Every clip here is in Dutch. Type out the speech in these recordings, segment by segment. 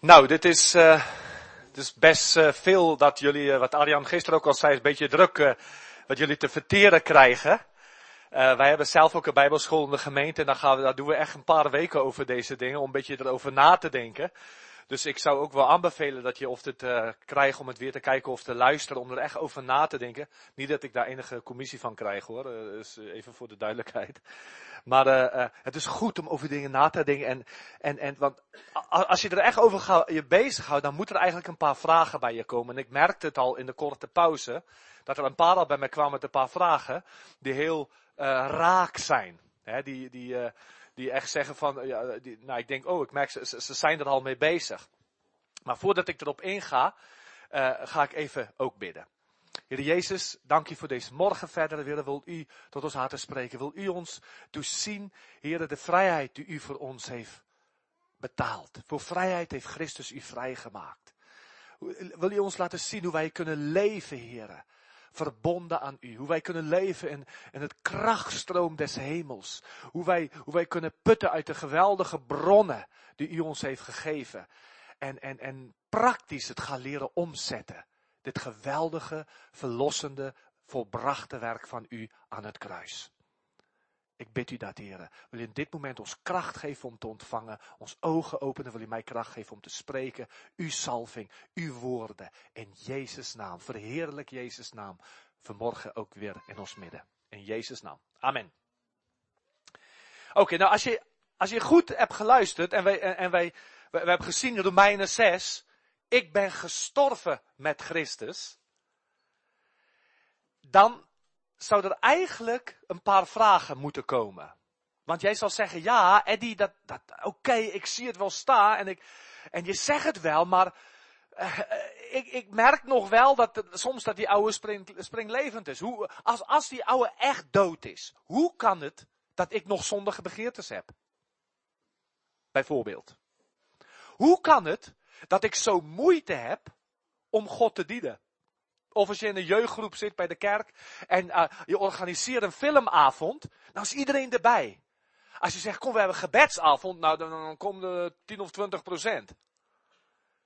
Nou, dit is, uh, dit is best uh, veel dat jullie, uh, wat Arjan gisteren ook al zei, is een beetje druk wat jullie te verteren krijgen. wij hebben zelf ook een bijbelschool in de gemeente en daar, gaan we, daar doen we echt een paar weken over deze dingen, om een beetje erover na te denken. Dus ik zou ook wel aanbevelen dat je of het uh, krijgt om het weer te kijken of te luisteren, om er echt over na te denken. Niet dat ik daar enige commissie van krijg hoor, uh, dus even voor de duidelijkheid. Maar uh, het is goed om over dingen na te denken. En, en, en, want als je er echt over gaat, je bezighoudt, dan moeten er eigenlijk een paar vragen bij je komen. En ik merkte het al in de korte pauze, dat er een paar al bij mij kwamen met een paar vragen, die heel raak zijn. He, die, die, die echt zeggen van, ja, die, nou ik denk, oh ik merk, ze, ze zijn er al mee bezig. Maar voordat ik erop inga, uh, ga ik even ook bidden. Heer Jezus, dank u voor deze morgen verder. Willen wil u tot ons hart spreken. Wil u ons dus zien, Heer, de vrijheid die u voor ons heeft betaald. Voor vrijheid heeft Christus u vrijgemaakt. Wil u ons laten zien hoe wij kunnen leven, Heer verbonden aan u. Hoe wij kunnen leven in, in het krachtstroom des hemels. Hoe wij, hoe wij kunnen putten uit de geweldige bronnen die u ons heeft gegeven. En, en, en praktisch het gaan leren omzetten. Dit geweldige, verlossende, volbrachte werk van u aan het kruis. Ik bid u dat, heren. Wil u in dit moment ons kracht geven om te ontvangen, ons ogen openen, wil u mij kracht geven om te spreken, uw salving, uw woorden, in Jezus' naam. Verheerlijk Jezus' naam, vanmorgen ook weer in ons midden. In Jezus' naam. Amen. Oké, nou als je, als je goed hebt geluisterd en wij, en wij, we, hebben gezien in Romeinen 6, ik ben gestorven met Christus, dan zou er eigenlijk een paar vragen moeten komen. Want jij zal zeggen, ja, Eddie, dat, dat, oké, ik zie het wel staan en, ik, en je zegt het wel, maar uh, ik, ik merk nog wel dat soms dat die oude spring, springlevend is. Hoe, als, als die oude echt dood is, hoe kan het dat ik nog zondige begeertes heb? Bijvoorbeeld. Hoe kan het dat ik zo moeite heb om God te dienen? Of als je in een jeugdgroep zit bij de kerk en uh, je organiseert een filmavond, dan is iedereen erbij. Als je zegt, kom we hebben gebedsavond, nou dan, komt er 10 of 20 procent.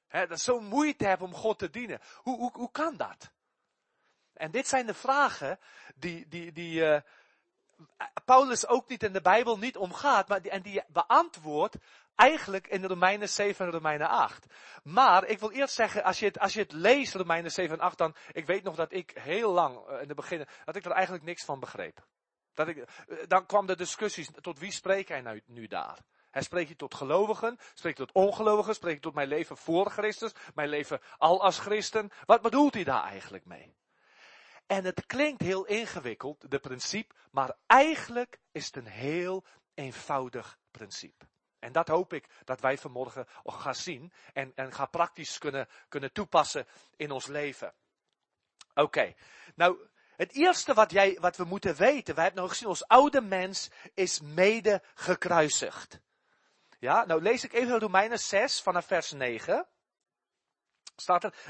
Dat is zo'n moeite hebben om God te dienen. Hoe, hoe, hoe kan dat? En dit zijn de vragen die, die, die uh, Paulus ook niet in de Bijbel niet omgaat, maar die, en die beantwoordt eigenlijk in Romeinen 7 en Romeinen 8. Maar ik wil eerst zeggen, als je het, als je het leest, Romeinen 7 en 8, dan, ik weet nog dat ik heel lang, uh, in het begin, dat ik er eigenlijk niks van begreep. Dat ik, uh, dan kwam de discussies, tot wie spreekt hij nou nu daar? Hij spreekt je tot gelovigen, spreekt tot ongelovigen, spreekt tot mijn leven voor Christus, mijn leven al als christen. Wat bedoelt hij daar eigenlijk mee? En het klinkt heel ingewikkeld, de principe, maar eigenlijk is het een heel eenvoudig principe. En dat hoop ik dat wij vanmorgen gaan zien en, en gaan praktisch kunnen, kunnen toepassen in ons leven. Oké, okay. nou, het eerste wat, jij, wat we moeten weten, wij hebben nog gezien, ons oude mens is mede gekruisigd. Ja, nou lees ik even Romeinen 6 vanaf vers 9.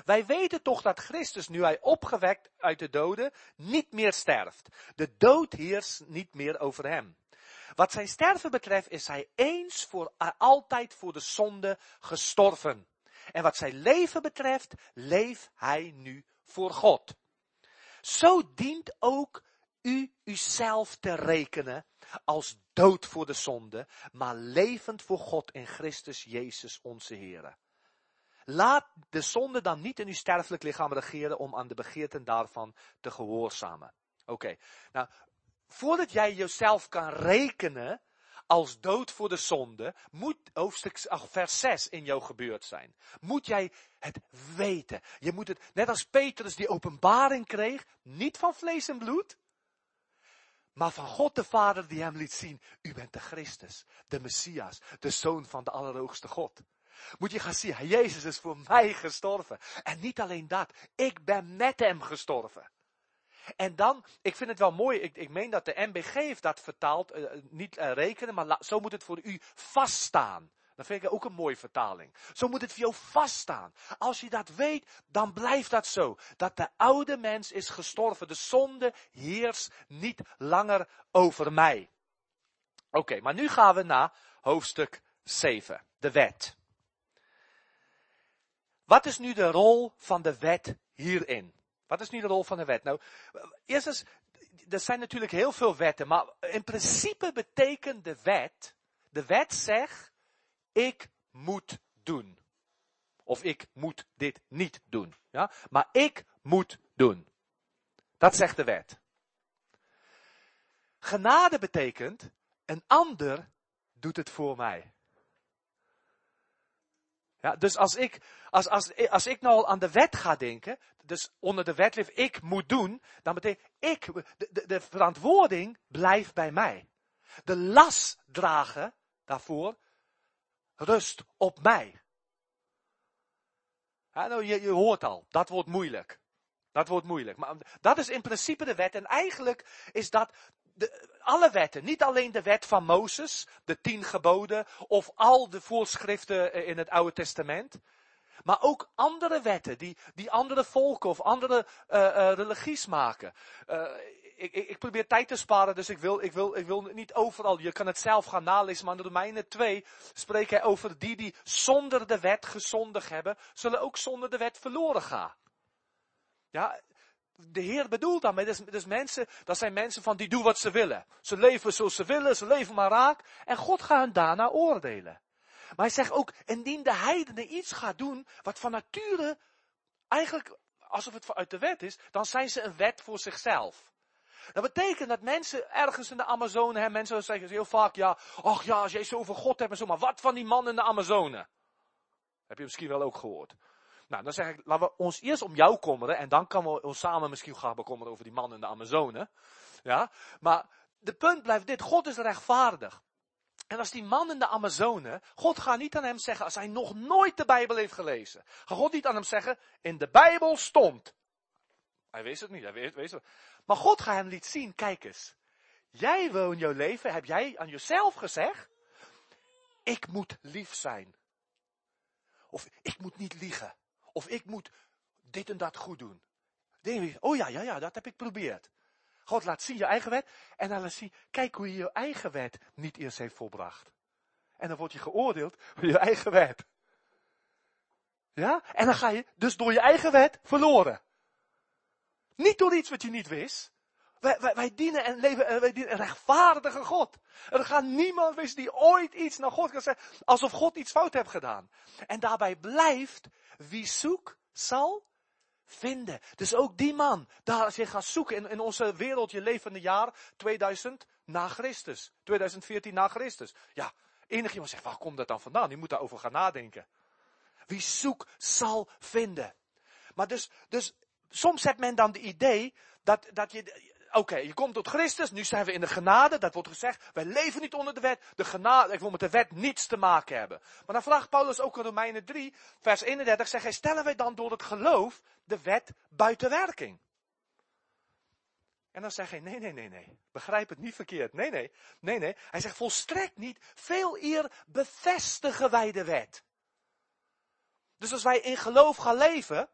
Wij weten toch dat Christus, nu hij opgewekt uit de doden, niet meer sterft. De dood heerst niet meer over hem. Wat zijn sterven betreft is hij eens voor altijd voor de zonde gestorven. En wat zijn leven betreft, leeft hij nu voor God. Zo dient ook u uzelf te rekenen als dood voor de zonde, maar levend voor God in Christus Jezus onze Heer. Laat de zonde dan niet in uw sterfelijk lichaam regeren om aan de begeerten daarvan te gehoorzamen. Oké, nou, voordat jij jezelf kan rekenen als dood voor de zonde, moet hoofdstuk ach, vers 6 in jou gebeurd zijn. Moet jij het weten. Je moet het, net als Petrus die openbaring kreeg, niet van vlees en bloed, maar van God de Vader die hem liet zien, u bent de Christus, de Messias, de Zoon van de Allerhoogste God. Moet je gaan zien, Jezus is voor mij gestorven. En niet alleen dat, ik ben met hem gestorven. En dan, ik vind het wel mooi, ik, ik meen dat de MBG heeft dat vertaald, uh, niet uh, rekenen, maar zo moet het voor u vaststaan. Dat vind ik ook een mooie vertaling. Zo moet het voor jou vaststaan. Als je dat weet, dan blijft dat zo. Dat de oude mens is gestorven. De zonde heerst niet langer over mij. Oké, maar nu gaan we naar hoofdstuk 7. De wet. Wat is nu de rol van de wet hierin? Wat is nu de rol van de wet? Nou, eerst eens, er zijn natuurlijk heel veel wetten, maar in principe betekent de wet, de wet zegt, ik moet doen. Of ik moet dit niet doen. Ja? Maar ik moet doen. Dat zegt de wet. Genade betekent, een ander doet het voor mij. Ja, dus als ik, als, als, als ik nou aan de wet ga denken, dus onder de wet ik moet doen, dan betekent ik, de, de, de verantwoording blijft bij mij. De last dragen daarvoor rust op mij. Ja, nou, je, je hoort al, dat wordt moeilijk. Dat wordt moeilijk. Maar dat is in principe de wet. En eigenlijk is dat de, alle wetten, niet alleen de wet van Mozes, de tien geboden, of al de voorschriften in het Oude Testament. Maar ook andere wetten die, die andere volken of andere uh, religies maken. Ik, ik, ik, probeer tijd te sparen, dus ik wil, ik, wil, ik wil niet overal. Je kan het zelf gaan nalezen, maar in Romeinen 2 spreekt hij over die die zonder de wet gezondig hebben, zullen ook zonder de wet verloren gaan. Ja, de Heer bedoelt daarmee, dus, dus mensen, dat zijn mensen van die doen wat ze willen. Ze leven zoals ze willen, ze leven maar raak. En God gaat hen daarna oordelen. Maar hij zegt ook, indien de heidenen iets gaat doen, wat van nature eigenlijk, alsof het uit de wet is, dan zijn ze een wet voor zichzelf. Dat betekent dat mensen ergens in de Amazone, hè, mensen zeggen heel vaak, ja, ach ja, als jij zoveel God hebt en zo, maar wat van die man in de Amazone? Heb je misschien wel ook gehoord. Nou, dan zeg ik, laten we ons eerst om jou kommeren en dan kan we ons samen misschien gaan bekommeren over die man in de Amazone. Ja, maar de punt blijft dit, God is rechtvaardig. En als die man in de Amazone, God gaat niet aan hem zeggen, als hij nog nooit de Bijbel heeft gelezen, gaat God niet aan hem zeggen, in de Bijbel stond. Hij wist het niet, hij wist, het. Maar God gaat hem liet zien, kijk eens. Jij wil in jouw leven, heb jij aan jezelf gezegd, ik moet lief zijn. Of ik moet niet liegen. Of ik moet dit en dat goed doen. Denk oh ja, ja, ja, dat heb ik geprobeerd. God laat zien je eigen wet. En dan laat zien, kijk hoe je je eigen wet niet eerst heeft volbracht. En dan word je geoordeeld door je eigen wet. Ja? En dan ga je dus door je eigen wet verloren. Niet door iets wat je niet wist. Wij, dienen en leven, wij dienen een rechtvaardige God. Er gaat niemand wezen die ooit iets naar God kan zeggen, alsof God iets fout heeft gedaan. En daarbij blijft, wie zoekt, zal vinden. Dus ook die man, daar als je gaat zoeken in, in onze wereldje levende jaar 2000 na Christus. 2014 na Christus. Ja, enig iemand zegt, waar komt dat dan vandaan? Je moet daarover gaan nadenken. Wie zoekt, zal vinden. Maar dus, dus soms heeft men dan de idee dat, dat je, oké, je komt tot Christus, nu zijn we in de genade, dat wordt gezegd, wij leven niet onder de wet, de genade, ik wil met de wet niets te maken hebben. Maar dan vraagt Paulus ook in Romeinen 3, vers 31, zegt hij, stellen wij dan door het geloof de wet buiten werking? En dan zegt hij, nee, nee, nee, nee, begrijp het niet verkeerd, nee, nee, nee, nee. Hij zegt volstrekt niet, veel eer bevestigen wij de wet. Dus als wij in geloof gaan leven,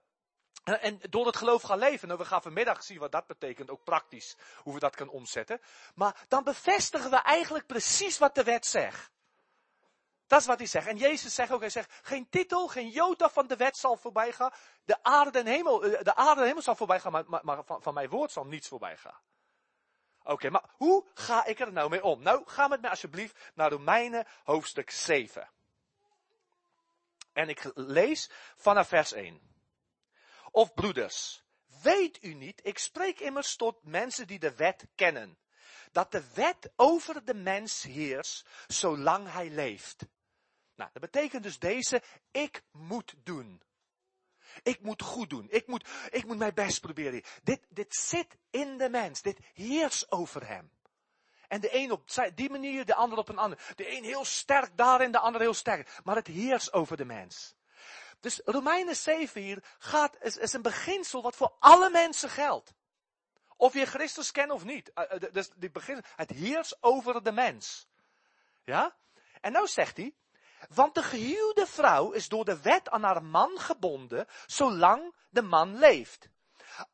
en door het geloof gaan leven, nou we gaan vanmiddag zien wat dat betekent, ook praktisch, hoe we dat kunnen omzetten. Maar dan bevestigen we eigenlijk precies wat de wet zegt. Dat is wat hij zegt. En Jezus zegt ook, hij zegt, geen titel, geen jota van de wet zal voorbij gaan. De aarde en hemel, eh, de aarde en hemel zal voorbij gaan, maar, maar, van, van, mijn woord zal niets voorbij gaan. Oké, maar hoe ga ik er nou mee om? Nou, ga met mij alsjeblieft naar Romeinen hoofdstuk 7. En ik lees vanaf vers 1 of broeders, weet u niet, ik spreek immers tot mensen die de wet kennen, dat de wet over de mens heerst zolang hij leeft. Nou, dat betekent dus deze, ik moet doen. Ik moet goed doen. Ik moet, ik moet mijn best proberen. Dit, dit zit in de mens. Dit heerst over hem. En de een op die manier, de ander op een andere. De een heel sterk daarin, de ander heel sterk. Maar het heerst over de mens. Dus Romeinen 7 hier gaat, is, is een beginsel wat voor alle mensen geldt. Of je Christus kent of niet. Eh, eh, dus die begin, het heerst over de mens. Ja? En nou zegt hij, want de gehuwde vrouw is door de wet aan haar man gebonden, zolang de man leeft.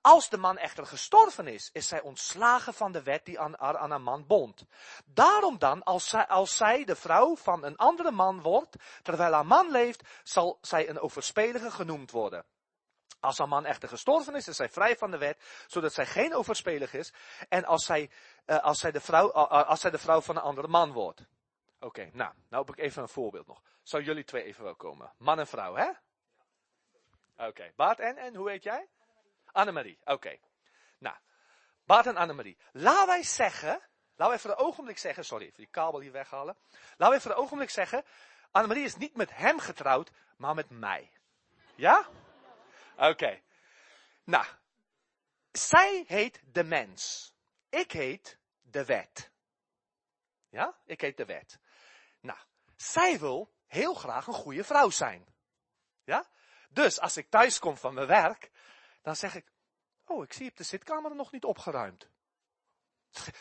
Als de man echter gestorven is, is zij ontslagen van de wet die aan, aan een man bond. Daarom dan, als zij, als zij de vrouw van een andere man wordt, terwijl haar man leeft, zal zij een overspelige genoemd worden. Als haar man echter gestorven is, is zij vrij van de wet, zodat zij geen overspelig is. En als zij, uh, als zij, de, vrouw, als zij de vrouw van een andere man wordt. Oké, nou, nou heb ik even een voorbeeld nog. Zou jullie twee even wel komen? Man en vrouw, hè? Oké, okay. Bart en, en hoe heet jij? Annemarie, oké. Nou, Bart en Annemarie. Laten wij zeggen, laten we even een ogenblik zeggen, sorry, even die kabel hier weghalen. Laten we even een ogenblik zeggen, Annemarie is niet met hem getrouwd, maar met mij. Ja? Oké. Nou, zij heet de mens. Ik heet de wet. Ja, ik heet de wet. Nou, zij wil heel graag een goede vrouw zijn. Ja? Dus als ik thuis kom van mijn werk, dan zeg ik, oh, ik zie op de zitkamer nog niet opgeruimd.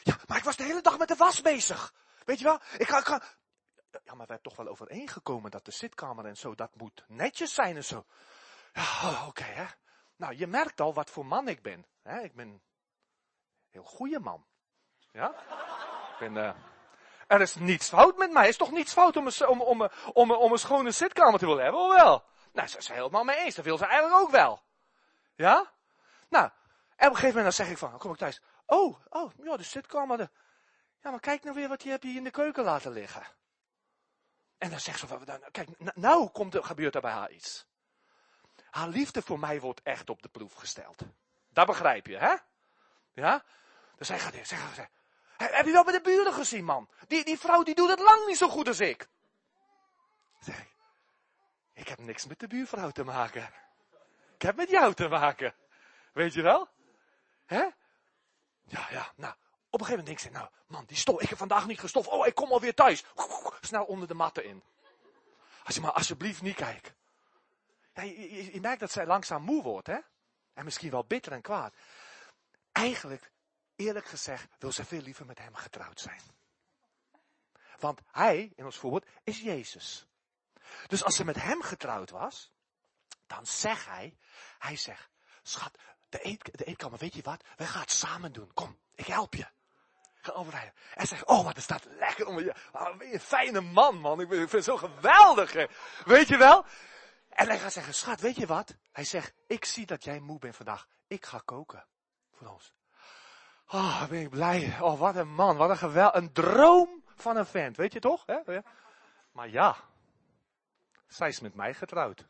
Ja, maar ik was de hele dag met de was bezig. Weet je wel? Ik ga, ik ga... Ja, maar we hebben toch wel overeengekomen dat de zitkamer en zo, dat moet netjes zijn en zo. Ja, oh, oké, hè. Nou, je merkt al wat voor man ik ben. Ik ben een heel goede man. Ja? Ik ben, uh, er is niets fout met mij. Er is toch niets fout om een, om, om, om, om een schone zitkamer te willen hebben, of wel? Nou, ze is helemaal mee eens. Dat wil ze eigenlijk ook wel. Ja? Nou, en op een gegeven moment dan zeg ik van, dan kom ik thuis. Oh, oh, ja, de zitkamer. De... Ja, maar kijk nou weer wat je hebt hier in de keuken laten liggen. En dan zegt ze van, kijk, nou komt er, gebeurt er bij haar iets. Haar liefde voor mij wordt echt op de proef gesteld. Dat begrijp je, hè? Ja? Dus zij gaat, gaat, heb je wel bij de buren gezien, man? Die, die vrouw die doet het lang niet zo goed als ik. Zeg ik, ik heb niks met de buurvrouw te maken. Ik heb met jou te maken. Weet je wel? Hè? Ja, ja, nou. Op een gegeven moment denk ik, nou, man, die stof, ik heb vandaag niet gestoft. Oh, ik kom alweer thuis. Snel onder de matten in. Als je maar alsjeblieft niet kijkt. Ja, je, je, merkt dat zij langzaam moe wordt, hè? En misschien wel bitter en kwaad. Eigenlijk, eerlijk gezegd, wil ze veel liever met hem getrouwd zijn. Want hij, in ons voorbeeld, is Jezus. Dus als ze met hem getrouwd was, dan zegt hij, hij zegt, schat, de, eet, de eetkamer, weet je wat? Wij gaan het samen doen. Kom, ik help je. Ga overrijden. En zegt, oh wat is dat lekker om je, oh, ben je een fijne man man. Ik, vind het zo geweldig. Weet je wel? En hij gaat zeggen, schat, weet je wat? Hij zegt, ik zie dat jij moe bent vandaag. Ik ga koken. Voor ons. Oh, ben ik blij. Oh, wat een man. Wat een geweld. Een droom van een vent. Weet je toch? Hè? Maar ja. Zij is met mij getrouwd.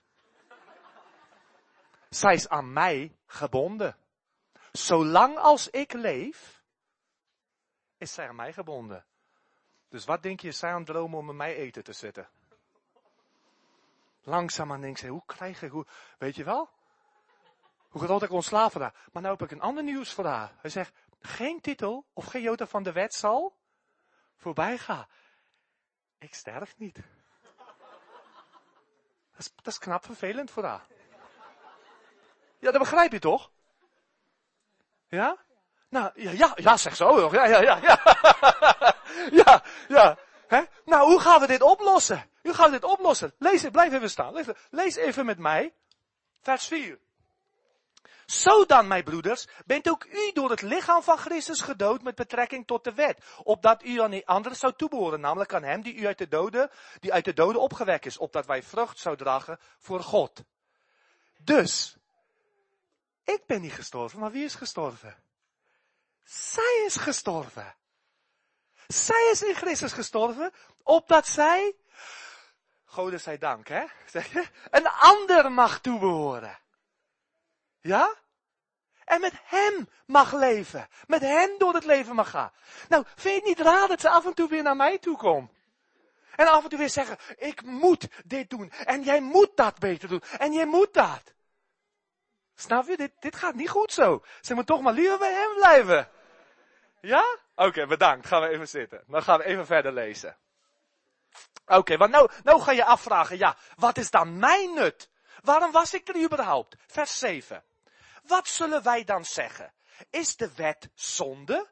Zij is aan mij gebonden. Zolang als ik leef, is zij aan mij gebonden. Dus wat denk je, is zij aan het dromen om mij eten te zetten? Langzaamaan denk ze, hoe krijg ik, hoe, weet je wel? Hoe groot ik ontslaven daar? Maar nou heb ik een ander nieuws voor haar. Hij zegt, geen titel of geen jota van de wet zal voorbij gaan. Ik sterf niet. Dat is, dat is knap vervelend voor haar. Ja, dat begrijp je toch? Ja? Nou, ja, ja, ja zeg zo. Ja, ja, ja, ja. ja, ja. Hè? Nou, hoe gaan we dit oplossen? Hoe gaan we dit oplossen? Lees, blijf even staan. Lees, even met mij. Vers 4. Zo dan, mijn broeders, bent ook u door het lichaam van Christus gedood met betrekking tot de wet, opdat u aan anderen zou toebehoren, namelijk aan hem die u uit de doden, die uit de doden opgewekt is, opdat wij vrucht zou dragen voor God. Dus, ik ben niet gestorven, maar wie is gestorven? Zij is gestorven. Zij is in Christus gestorven, opdat zij, God zij dank, hè, een ander mag toebehoren. Ja? En met hem mag leven. Met hem door het leven mag gaan. Nou, vind je het niet raar dat ze af en toe weer naar mij toe komt? En af en toe weer zeggen, ik moet dit doen. En jij moet dat beter doen. En jij moet dat. Snap je? Dit, dit gaat niet goed zo. Ze moet toch maar liever bij hem blijven. Ja? Oké, bedankt. Gaan we even zitten. Dan gaan we even verder lezen. Oké, want nou, nou ga je afvragen, ja, wat is dan mijn nut? Waarom was ik er überhaupt? Vers 7. Wat zullen wij dan zeggen? Is de wet zonde?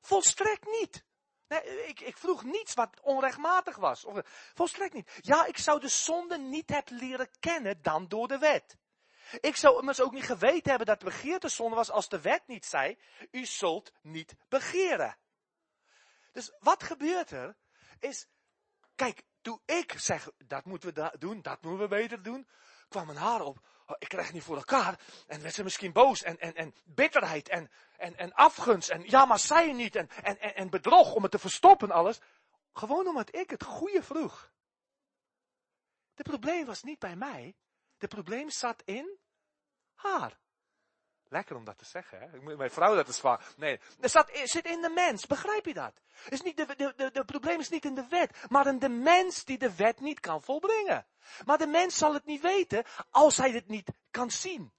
Volstrekt niet. Nee, ik, ik vroeg niets wat onrechtmatig was. Volstrekt niet. Ja, ik zou de zonde niet hebben leren kennen dan door de wet. Ik zou immers ook niet geweten hebben dat begeerte zonde was als de wet niet zei, u zult niet begeren. Dus wat gebeurt er? Is, kijk, toen ik zeg, dat moeten we doen, dat moeten we beter doen, kwam mijn haar op. Oh, ik krijg het niet voor elkaar. En werd ze misschien boos. En, en, en bitterheid. En, en, en afgunst. En ja, maar zij niet. En, en, en bedrog om het te verstoppen alles. Gewoon omdat ik het goede vroeg. Het probleem was niet bij mij. Het probleem zat in haar. Lekker om dat te zeggen, hè? Mijn vrouw dat is van. Nee, het zat, zit in de mens. Begrijp je dat? Is niet de, de, de, de probleem is niet in de wet, maar in de mens die de wet niet kan volbrengen. Maar de mens zal het niet weten als hij het niet kan zien.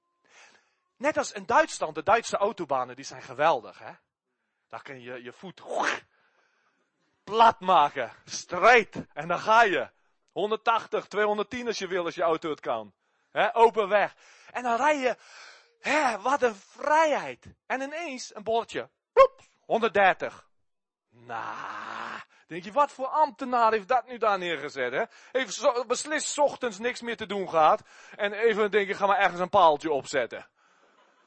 Net als in Duitsland, de Duitse autobanen, die zijn geweldig, hè? Daar kun je je voet plat maken, strijd, en dan ga je. 180, 210 als je wil, als je auto het kan. He, open weg. En dan rij je, hè, wat een vrijheid. En ineens een bordje, 130. Nou, denk je, wat voor ambtenaar heeft dat nu daar neergezet, hè? Heeft beslist ochtends niks meer te doen gehad. En even denk je, ga maar ergens een paaltje opzetten.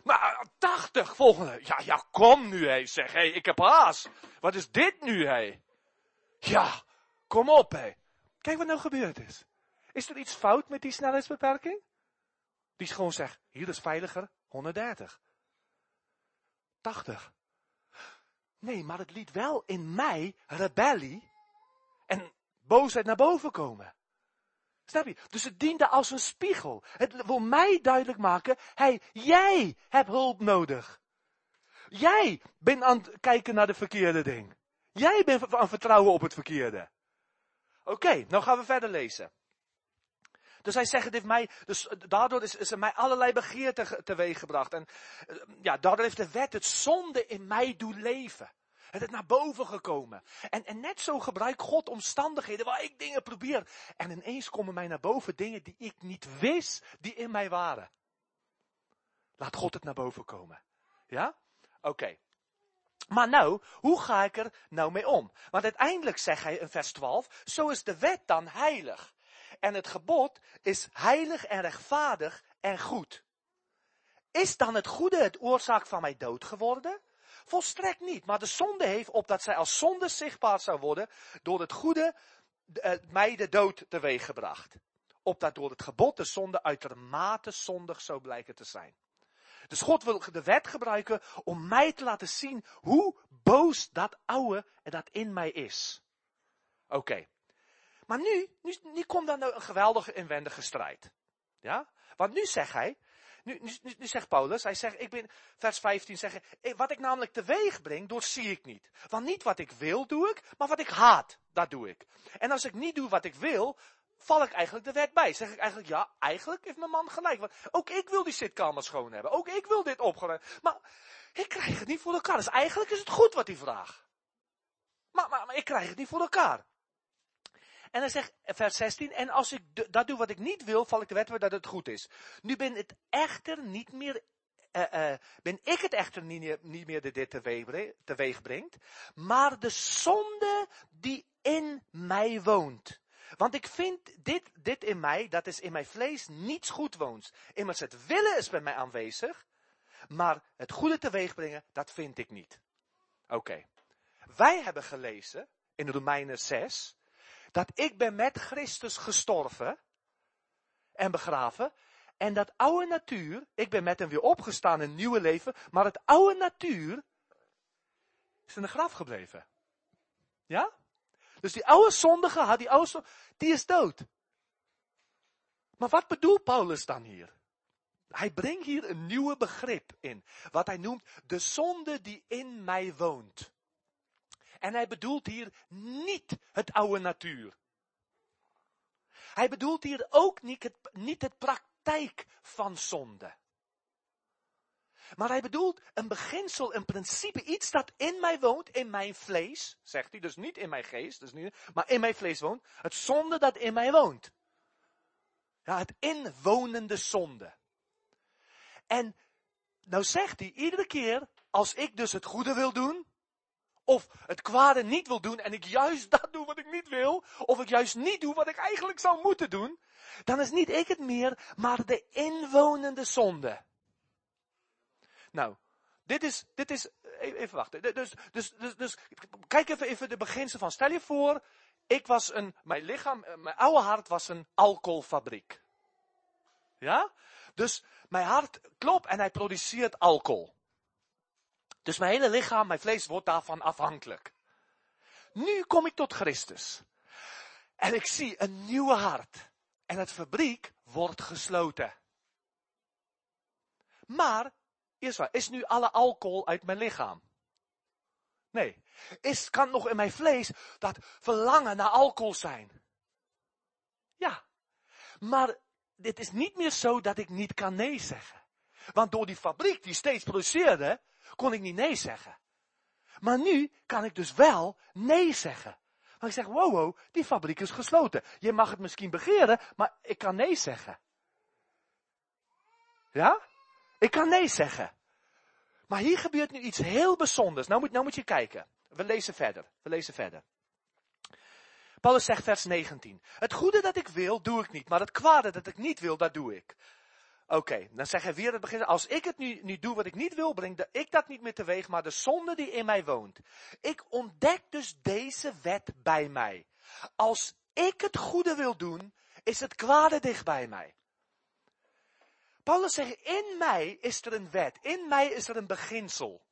Maar 80 volgende. Ja, ja, kom nu, hé. Zeg, hé, ik heb haast. Wat is dit nu, hé? Ja, kom op, hé. Kijk wat nou gebeurd is. Is er iets fout met die snelheidsbeperking? Die gewoon zegt, hier is veiliger, 130. 80. Nee, maar het liet wel in mij rebellie en boosheid naar boven komen. Snap je? Dus het diende als een spiegel. Het wil mij duidelijk maken, hey, jij hebt hulp nodig. Jij bent aan het kijken naar de verkeerde ding. Jij bent aan het vertrouwen op het verkeerde. Oké, nou gaan we verder lezen. Dus hij zegt, het heeft mij, dus daardoor is, is er mij allerlei begeerte teweeggebracht. En eh, ja, daardoor heeft de wet het zonde in mij doen leven. Het is naar boven gekomen. En, en net zo gebruikt God omstandigheden waar ik dingen probeer. En ineens komen mij naar boven dingen die ik niet wist, die in mij waren. Laat God het naar boven komen. Ja? Oké. Maar nou, hoe ga ik er nou mee om? Want uiteindelijk zegt hij in vers 12, zo is de wet dan heilig. En het gebod is heilig en rechtvaardig en goed. Is dan het goede het oorzaak van mij dood geworden? Volstrekt niet. Maar de zonde heeft, opdat zij als zonde zichtbaar zou worden, door het goede uh, mij de dood teweeggebracht. Opdat door het gebod de zonde uitermate zondig zou blijken te zijn. Dus God wil de wet gebruiken om mij te laten zien hoe boos dat oude en dat in mij is. Oké. Maar nu, nu, komt dan een geweldige inwendige strijd. Ja? Want nu zegt hij, nu, nu, nu, zegt Paulus, hij zegt, ik ben, vers 15 zeggen, wat ik namelijk teweeg breng, door zie ik niet. Want niet wat ik wil doe ik, maar wat ik haat, dat doe ik. En als ik niet doe wat ik wil, val ik eigenlijk de wet bij. Zeg ik eigenlijk, ja, eigenlijk heeft mijn man gelijk. Want ook ik wil die zitkamer schoon hebben. Ook ik wil dit opgeruimd. Maar ik krijg het niet voor elkaar. Dus eigenlijk is het goed wat hij vraagt. Maar, maar ik krijg het niet voor elkaar. En dan zegt vers 16, en als ik dat doe wat ik niet wil, val ik de wet weer dat het goed is. Nu ben het echter niet meer, uh, uh, ben ik het echter niet, meer dat dit teweeg brengt, maar de zonde die in mij woont. Want ik vind dit, dit in mij, dat is in mijn vlees, niets goed woont. Immers het willen is bij mij aanwezig, maar het goede teweeg brengen, dat vind ik niet. Oké. Wij hebben gelezen in Romeinen 6, dat ik ben met Christus gestorven en begraven. En dat oude natuur, ik ben met hem weer opgestaan in een nieuwe leven, maar het oude natuur is in de graf gebleven. Ja? Dus die oude zondige had, die oude zondige, die is dood. Maar wat bedoelt Paulus dan hier? Hij brengt hier een nieuwe begrip in. Wat hij noemt de zonde die in mij woont. En hij bedoelt hier niet het oude natuur. Hij bedoelt hier ook niet het, niet het praktijk van zonde. Maar hij bedoelt een beginsel, een principe, iets dat in mij woont, in mijn vlees, zegt hij, dus niet in mijn geest, dus niet, maar in mijn vlees woont. Het zonde dat in mij woont. Ja, het inwonende zonde. En nou zegt hij iedere keer, als ik dus het goede wil doen, of het kwade niet wil doen en ik juist dat doe wat ik niet wil, of ik juist niet doe wat ik eigenlijk zou moeten doen, dan is niet ik het meer, maar de inwonende zonde. Nou, dit is, dit is, even wachten. Dus, dus, dus, dus, kijk even, even de beginsel van. Stel je voor, ik was een, mijn lichaam, mijn oude hart was een alcoholfabriek. Ja? Dus mijn hart klopt en hij produceert alcohol. Dus mijn hele lichaam, mijn vlees wordt daarvan afhankelijk. Nu kom ik tot Christus. En ik zie een nieuwe hart. En het fabriek wordt gesloten. Maar, eerst waar, is nu alle alcohol uit mijn lichaam? Nee. Is, kan nog in mijn vlees dat verlangen naar alcohol zijn? Ja. Maar dit is niet meer zo dat ik niet kan nee zeggen. Want door die fabriek die steeds produceerde, kon ik niet nee zeggen. Maar nu kan ik dus wel nee zeggen. Want ik zeg, wow, die fabriek is gesloten. Je mag het misschien begeren, maar ik kan nee zeggen. Ja? Ik kan nee zeggen. Maar hier gebeurt nu iets heel bijzonders. Nou moet, nou moet je kijken. We lezen verder. We lezen verder. Paulus zegt vers 19. Het goede dat ik wil, doe ik niet. Maar het kwade dat ik niet wil, dat doe ik. Oké, dan zeg hij weer het begin. Als ik het nu, nu doe wat ik niet wil, breng ik dat niet meer teweeg, maar de zonde die in mij woont. Ik ontdek dus deze wet bij mij. Als ik het goede wil doen, is het kwade dicht bij mij. Paulus zegt, in mij is er een wet. In mij is er een beginsel.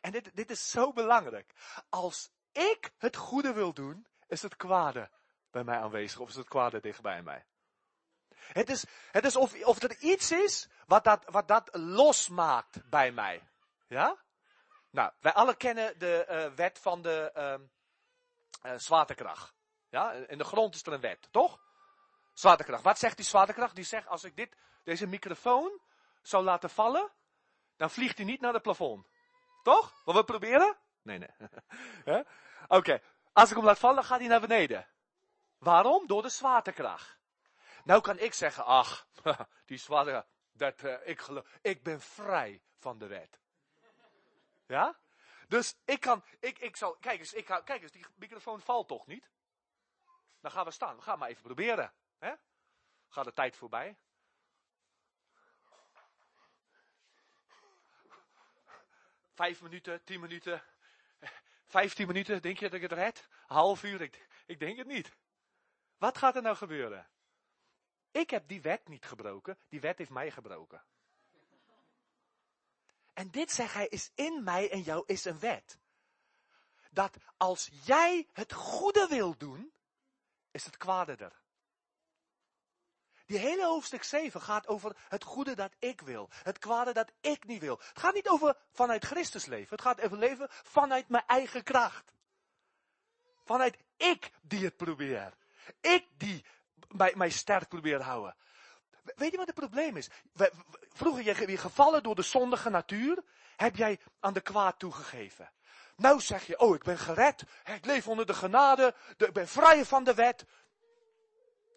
En dit, dit is zo belangrijk. Als ik het goede wil doen, is het kwade bij mij aanwezig of is het kwade dicht bij mij. Het is, het is of, of er iets is wat dat, wat dat losmaakt bij mij. Ja? Nou, wij alle kennen de uh, wet van de uh, uh, zwaartekracht. Ja? In de grond is er een wet, toch? Zwaartekracht. Wat zegt die zwaartekracht? Die zegt, als ik dit, deze microfoon zou laten vallen, dan vliegt hij niet naar het plafond. Toch? Wat we proberen? Nee, nee. Oké. Als ik hem laat vallen, gaat hij naar beneden. Waarom? Door de zwaartekracht. Nou kan ik zeggen, ach, die zwaartekracht, dat, uh, ik, ik ben vrij van de wet. Ja? Dus ik kan, ik, ik zal, kijk eens, ik kijk eens, die microfoon valt toch niet? Dan gaan we staan, we gaan maar even proberen. Hè? Gaat de tijd voorbij? Vijf minuten, tien minuten, vijftien minuten, denk je dat ik het red? Half uur, ik, ik denk het niet. Wat gaat er nou gebeuren? Ik heb die wet niet gebroken, die wet heeft mij gebroken. En dit, zegt hij, is in mij en jou is een wet. Dat als jij het goede wil doen, is het kwade er. Die hele hoofdstuk 7 gaat over het goede dat ik wil. Het kwade dat ik niet wil. Het gaat niet over vanuit Christus leven. Het gaat over leven vanuit mijn eigen kracht. Vanuit ik die het probeer. Ik die mij, mij sterk probeer te houden. Weet je wat het probleem is? Vroeger je weer gevallen door de zondige natuur. Heb jij aan de kwaad toegegeven. Nou zeg je, oh ik ben gered. Ik leef onder de genade. Ik ben vrij van de wet.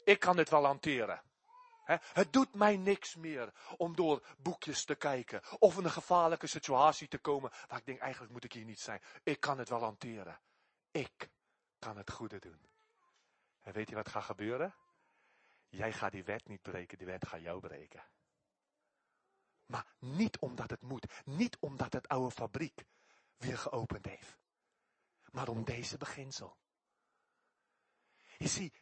Ik kan dit wel hanteren. Het doet mij niks meer om door boekjes te kijken of in een gevaarlijke situatie te komen waar ik denk eigenlijk moet ik hier niet zijn. Ik kan het wel hanteren. Ik kan het goede doen. En weet je wat gaat gebeuren? Jij gaat die wet niet breken, die wet gaat jou breken. Maar niet omdat het moet, niet omdat het oude fabriek weer geopend heeft, maar om deze beginsel. Je ziet,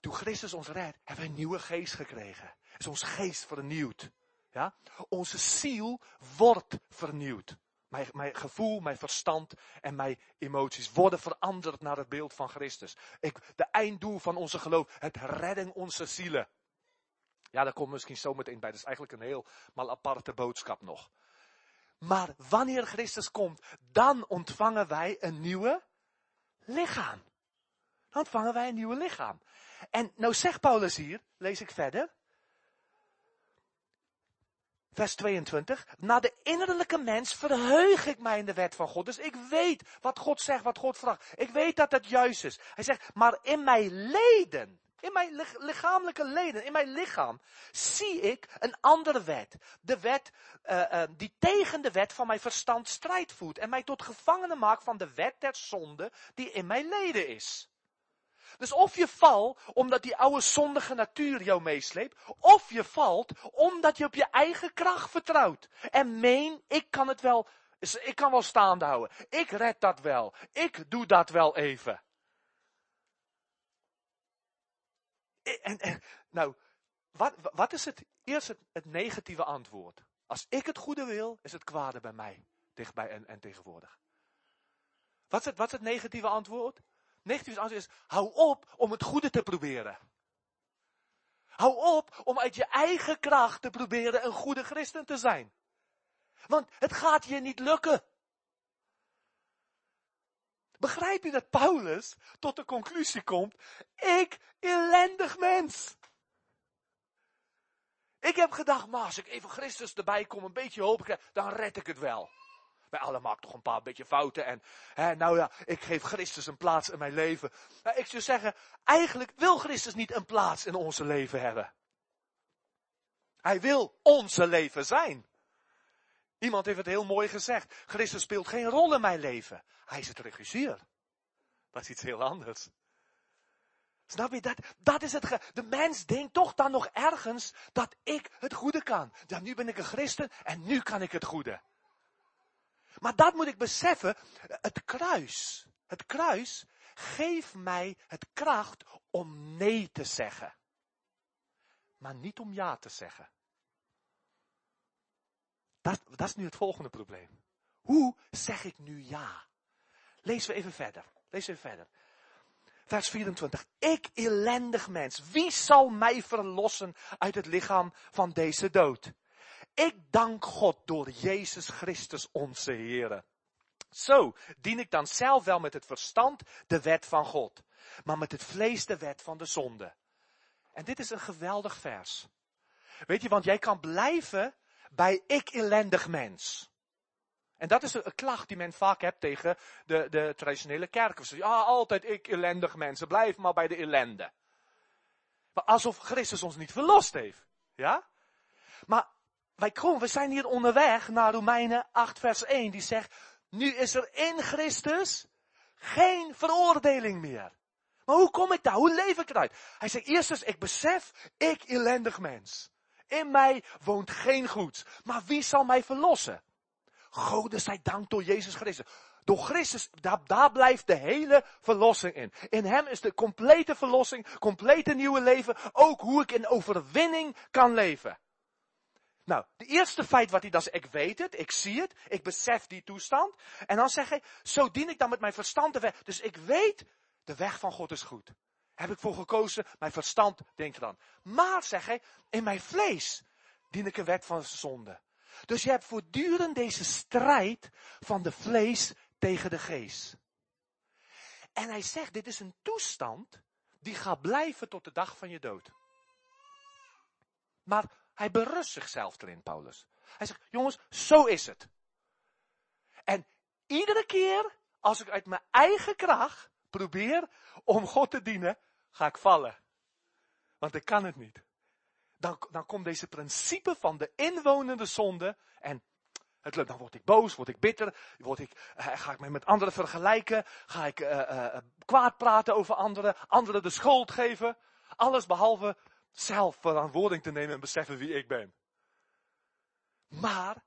toen Christus ons redt, hebben we een nieuwe geest gekregen. Is ons geest vernieuwd. Ja? Onze ziel wordt vernieuwd. Mijn, mijn gevoel, mijn verstand en mijn emoties worden veranderd naar het beeld van Christus. Ik, de einddoel van onze geloof, het redden onze zielen. Ja, daar komt misschien zo meteen bij. Dat is eigenlijk een heel mal aparte boodschap nog. Maar wanneer Christus komt, dan ontvangen wij een nieuwe lichaam. Dan ontvangen wij een nieuwe lichaam. En nou zegt Paulus hier, lees ik verder. Vers 22. Na de innerlijke mens verheug ik mij in de wet van God. Dus ik weet wat God zegt, wat God vraagt. Ik weet dat het juist is. Hij zegt, maar in mijn leden. In mijn lichamelijke leden, in mijn lichaam, zie ik een andere wet. De wet uh, uh, die tegen de wet van mijn verstand strijd voert. En mij tot gevangene maakt van de wet der zonde die in mijn leden is. Dus of je valt omdat die oude zondige natuur jou meesleept, of je valt omdat je op je eigen kracht vertrouwt. En meen, ik kan het wel, ik kan wel staande houden. Ik red dat wel. Ik doe dat wel even. En, nou, wat, wat is het eerst het, het, negatieve antwoord? Als ik het goede wil, is het kwade bij mij, dichtbij en, en tegenwoordig. Wat is, het, wat is het negatieve antwoord? Negatieve antwoord is, hou op om het goede te proberen. Hou op om uit je eigen kracht te proberen een goede christen te zijn. Want het gaat je niet lukken. Begrijp je dat Paulus tot de conclusie komt, ik ellendig mens. Ik heb gedacht, maar als ik even Christus erbij kom, een beetje hoop krijg, dan red ik het wel. Wij allemaal maken toch een paar beetje fouten en, hè, nou ja, ik geef Christus een plaats in mijn leven. Ik zou zeggen, eigenlijk wil Christus niet een plaats in onze leven hebben. Hij wil onze leven zijn. Iemand heeft het heel mooi gezegd. Christus speelt geen rol in mijn leven. Hij is het regisseur. Dat is iets heel anders. Snap je, dat, dat is het. De mens denkt toch dan nog ergens dat ik het goede kan. Ja, nu ben ik een christen en nu kan ik het goede. Maar dat moet ik beseffen. Het kruis, het kruis geeft mij het kracht om nee te zeggen. Maar niet om ja te zeggen. Dat, dat is nu het volgende probleem. Hoe zeg ik nu ja? Lezen we even verder. Lees even verder. Vers 24. Ik ellendig mens, wie zal mij verlossen uit het lichaam van deze dood? Ik dank God door Jezus Christus onze Heer. Zo dien ik dan zelf wel met het verstand de wet van God, maar met het vlees de wet van de zonde. En dit is een geweldig vers. Weet je, want jij kan blijven bij ik ellendig mens. En dat is een klacht die men vaak hebt tegen de, de traditionele kerken. Ze zeggen, ja, altijd ik ellendig mensen, blijf maar bij de ellende. Maar alsof Christus ons niet verlost heeft. Ja? Maar wij komen, we zijn hier onderweg naar Romeinen 8 vers 1, die zegt, nu is er in Christus geen veroordeling meer. Maar hoe kom ik daar? Hoe leef ik eruit? Hij zegt eerst eens, ik besef, ik ellendig mens. In mij woont geen goed. Maar wie zal mij verlossen? Gode zij dank door Jezus Christus. Door Christus, daar, daar blijft de hele verlossing in. In Hem is de complete verlossing, complete nieuwe leven. Ook hoe ik in overwinning kan leven. Nou, de eerste feit wat hij dan zegt, ik weet het, ik zie het, ik besef die toestand. En dan zeg hij, zo dien ik dan met mijn verstand de weg. Dus ik weet, de weg van God is goed. Heb ik voor gekozen, mijn verstand denkt dan. Maar, zeg hij, in mijn vlees dien ik een wet van zonde. Dus je hebt voortdurend deze strijd van de vlees tegen de geest. En hij zegt, dit is een toestand die gaat blijven tot de dag van je dood. Maar hij berust zichzelf erin, Paulus. Hij zegt, jongens, zo is het. En iedere keer als ik uit mijn eigen kracht probeer om God te dienen, ga ik vallen. Want ik kan het niet dan, dan komt deze principe van de inwonende zonde en het, dan word ik boos, word ik bitter, word ik, uh, ga ik me met anderen vergelijken, ga ik uh, kwaad praten over anderen, anderen de schuld geven. Alles behalve zelf verantwoording te nemen en beseffen wie ik ben. Maar,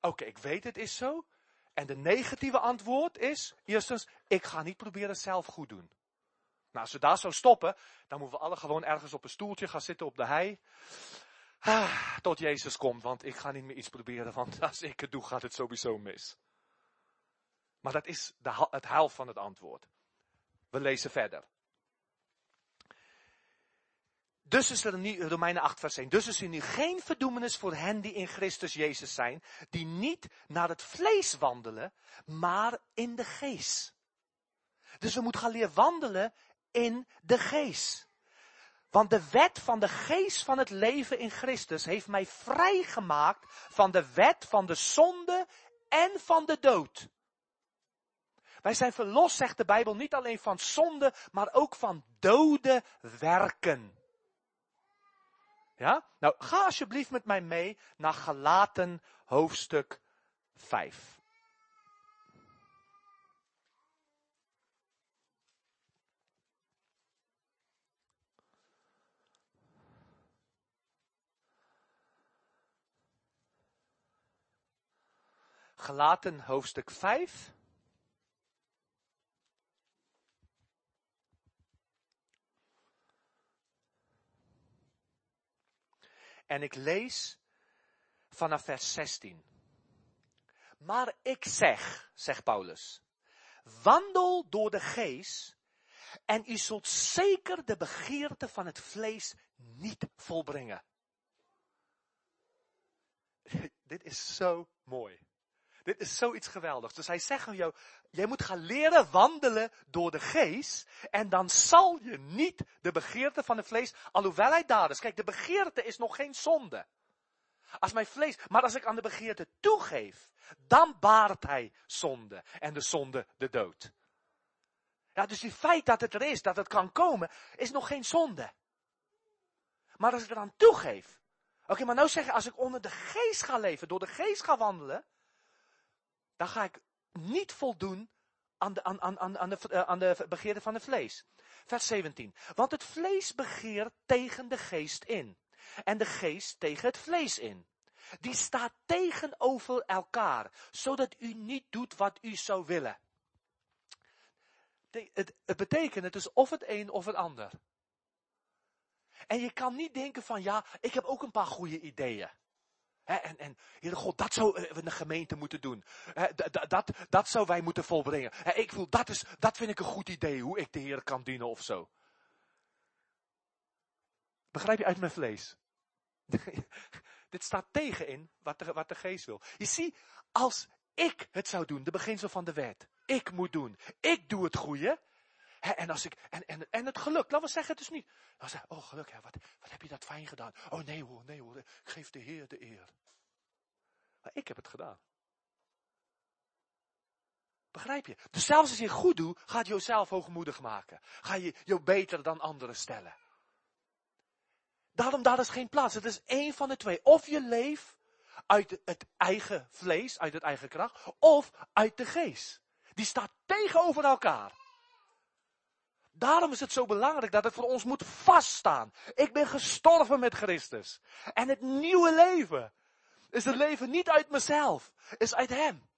oké, ik weet het is zo. En de negatieve antwoord is, eerstens, ik ga niet proberen zelf goed doen. Nou, als we daar zo stoppen, dan moeten we alle gewoon ergens op een stoeltje gaan zitten op de hei. Ah, tot Jezus komt, want ik ga niet meer iets proberen, want als ik het doe, gaat het sowieso mis. Maar dat is de, het helft van het antwoord. We lezen verder. Dus is er nu, Romeinen 8 vers 1, dus is er nu geen verdoemenis voor hen die in Christus Jezus zijn, die niet naar het vlees wandelen, maar in de geest. Dus we moeten gaan leren wandelen in de geest. Want de wet van de geest van het leven in Christus heeft mij vrijgemaakt van de wet van de zonde en van de dood. Wij zijn verlost, zegt de Bijbel, niet alleen van zonde, maar ook van dode werken. Ja? Nou, ga alsjeblieft met mij mee naar Galaten hoofdstuk 5. Galaten hoofdstuk 5. En ik lees vanaf vers 16. Maar ik zeg, zegt Paulus, wandel door de geest en u zult zeker de begeerte van het vlees niet volbrengen. Dit is zo mooi. Dit is zoiets geweldigs. Dus hij zegt aan jou, jij moet gaan leren wandelen door de geest. En dan zal je niet de begeerte van het vlees, alhoewel hij daar is. Kijk, de begeerte is nog geen zonde. Als mijn vlees, maar als ik aan de begeerte toegeef, dan baart hij zonde. En de zonde de dood. Ja, dus die feit dat het er is, dat het kan komen, is nog geen zonde. Maar als ik eraan toegeef. Oké, maar nou zeggen, als ik onder de geest ga leven, door de geest ga wandelen, dan ga ik niet voldoen aan de, aan, aan, aan, de, eh, aan de begeerte van het vlees. Vers 17. Want het vlees begeert tegen de geest in. En de geest tegen het vlees in. Die staat tegenover elkaar, zodat u niet doet wat u zou willen. Het, het betekent, het is of het een of het ander. En je kan niet denken van, ja, ik heb ook een paar goede ideeën en, en, Heere God, dat zou eh, een gemeente moeten doen. dat, dat, zou wij moeten volbrengen. ik voel, dat, is, dat vind ik een goed idee, hoe ik de Heer kan dienen of zo. Begrijp je uit mijn vlees? Dit staat tegenin wat de, wat de geest wil. Je ziet, als ik het zou doen, de beginsel van de wet. Ik moet doen. Ik doe het goede. En, als ik, en, en, en het geluk, laten we zeggen het dus niet. Dan zeg oh geluk, hè, wat, wat heb je dat fijn gedaan. Oh nee hoor, nee hoor, ik geef de Heer de eer. Maar ik heb het gedaan. Begrijp je? Dus zelfs als je goed doet, gaat je jezelf hoogmoedig maken. Ga je je beter dan anderen stellen. Daarom, daar is geen plaats. Het is één van de twee. Of je leeft uit het eigen vlees, uit het eigen kracht, of uit de geest. Die staat tegenover elkaar. Daarom is het zo belangrijk dat het voor ons moet vaststaan. Ik ben gestorven met Christus. En het nieuwe leven is het leven niet uit mezelf, is uit Hem.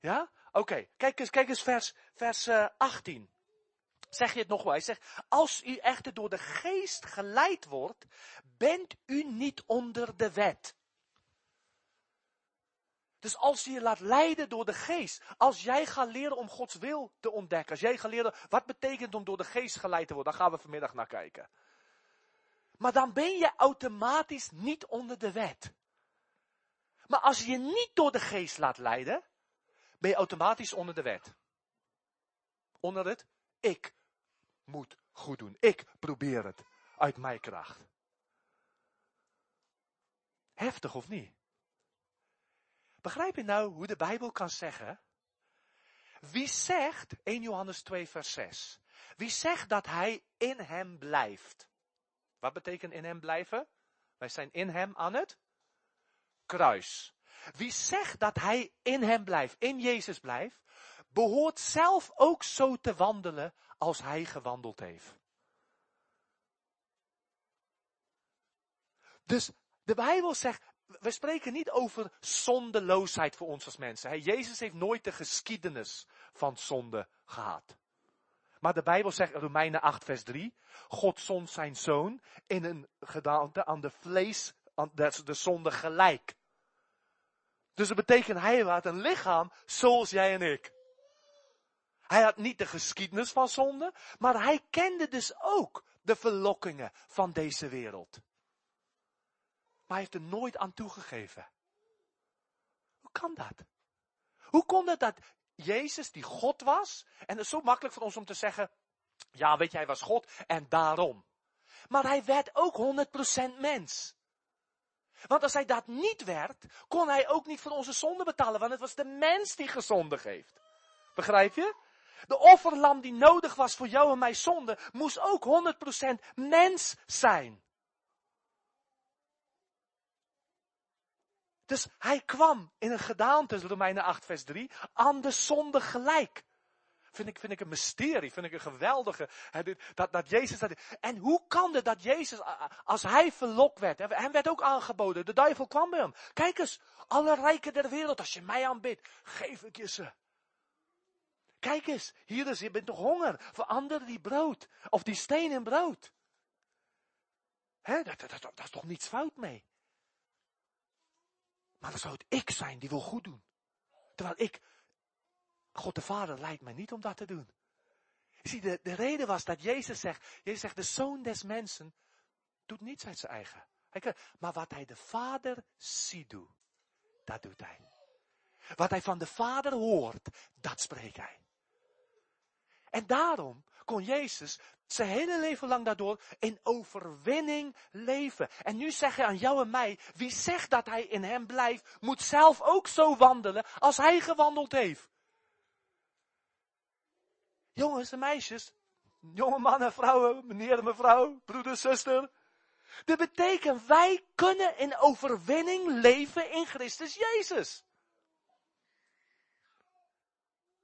Ja? Oké, kijk eens, kijk eens vers, vers uh, eh, 18. Zeg je het nog wel? Hij zegt, als u echter door de geest geleid wordt, bent u niet onder de wet. Dus als je je laat leiden door de geest, als jij gaat leren om Gods wil te ontdekken, als jij gaat leren wat betekent om door de geest geleid te worden, dan gaan we vanmiddag naar kijken. Maar dan ben je automatisch niet onder de wet. Maar als je je niet door de geest laat leiden, ben je automatisch onder de wet. Onder het ik moet goed doen. Ik probeer het uit mijn kracht. Heftig of niet? Begrijp je nou hoe de Bijbel kan zeggen? Wie zegt, 1 Johannes 2 vers 6, wie zegt dat hij in hem blijft? Wat betekent in hem blijven? Wij zijn in hem aan het kruis. Wie zegt dat hij in hem blijft, in Jezus blijft, behoort zelf ook zo te wandelen als hij gewandeld heeft. Dus de Bijbel zegt, we spreken niet over zondeloosheid voor ons als mensen. Jezus heeft nooit de geschiedenis van zonde gehad. Maar de Bijbel zegt in Romeinen 8 vers 3, God zond zijn zoon in een gedaante aan de vlees, aan de zonde gelijk. Dus dat betekent, hij had een lichaam zoals jij en ik. Hij had niet de geschiedenis van zonde, maar hij kende dus ook de verlokkingen van deze wereld. Maar hij heeft er nooit aan toegegeven. Hoe kan dat? Hoe kon het dat Jezus, die God was, en het is zo makkelijk voor ons om te zeggen, ja weet je, hij was God en daarom. Maar hij werd ook 100% mens. Want als hij dat niet werd, kon hij ook niet voor onze zonde betalen, want het was de mens die gezondig heeft. Begrijp je? De offerlam die nodig was voor jou en mijn zonde, moest ook 100% mens zijn. Dus hij kwam in een gedaante, Romeinen 8 vers 3, aan de zonde gelijk. Vind ik, vind ik een mysterie, vind ik een geweldige. Dat, dat Jezus dat. En hoe kan het dat Jezus, als hij verlokt werd, hem werd ook aangeboden, de duivel kwam bij hem. Kijk eens, alle rijken der wereld, als je mij aanbidt, geef ik je ze. Kijk eens, hier is, je bent toch honger. Voor anderen die brood. Of die steen in brood. Hè, dat, dat, dat, dat is toch niets fout mee. Maar dan zou het ik zijn die wil goed doen. Terwijl ik, God de Vader leidt mij niet om dat te doen. Je ziet, de, de reden was dat Jezus zegt, Jezus zegt, de zoon des mensen doet niets uit zijn eigen. Maar wat hij de Vader ziet doen, dat doet hij. Wat hij van de Vader hoort, dat spreekt hij. En daarom kon Jezus zijn hele leven lang daardoor in overwinning leven. En nu zeg hij aan jou en mij, wie zegt dat hij in hem blijft, moet zelf ook zo wandelen als hij gewandeld heeft. Jongens en meisjes, jonge mannen, vrouwen, meneer en mevrouw, broeder, zuster. Dat betekent, wij kunnen in overwinning leven in Christus Jezus.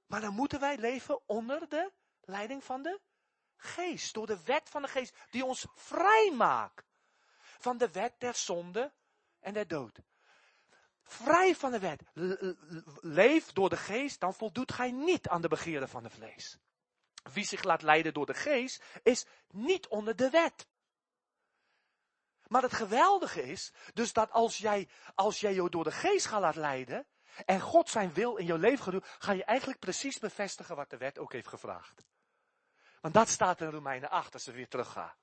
Maar dan moeten wij leven onder de leiding van de geest. Door de wet van de geest die ons vrij maakt. Van de wet der zonde en der dood. Vrij van de wet. Leef door de geest, dan voldoet gij niet aan de begeerden van het vlees. Wie zich laat leiden door de geest, is niet onder de wet. Maar het geweldige is, dus dat als jij, als jij je door de geest gaat laten leiden, en God zijn wil in jouw leven gaat doen, ga je eigenlijk precies bevestigen wat de wet ook heeft gevraagd. Want dat staat in Romeinen 8 als ze weer teruggaan.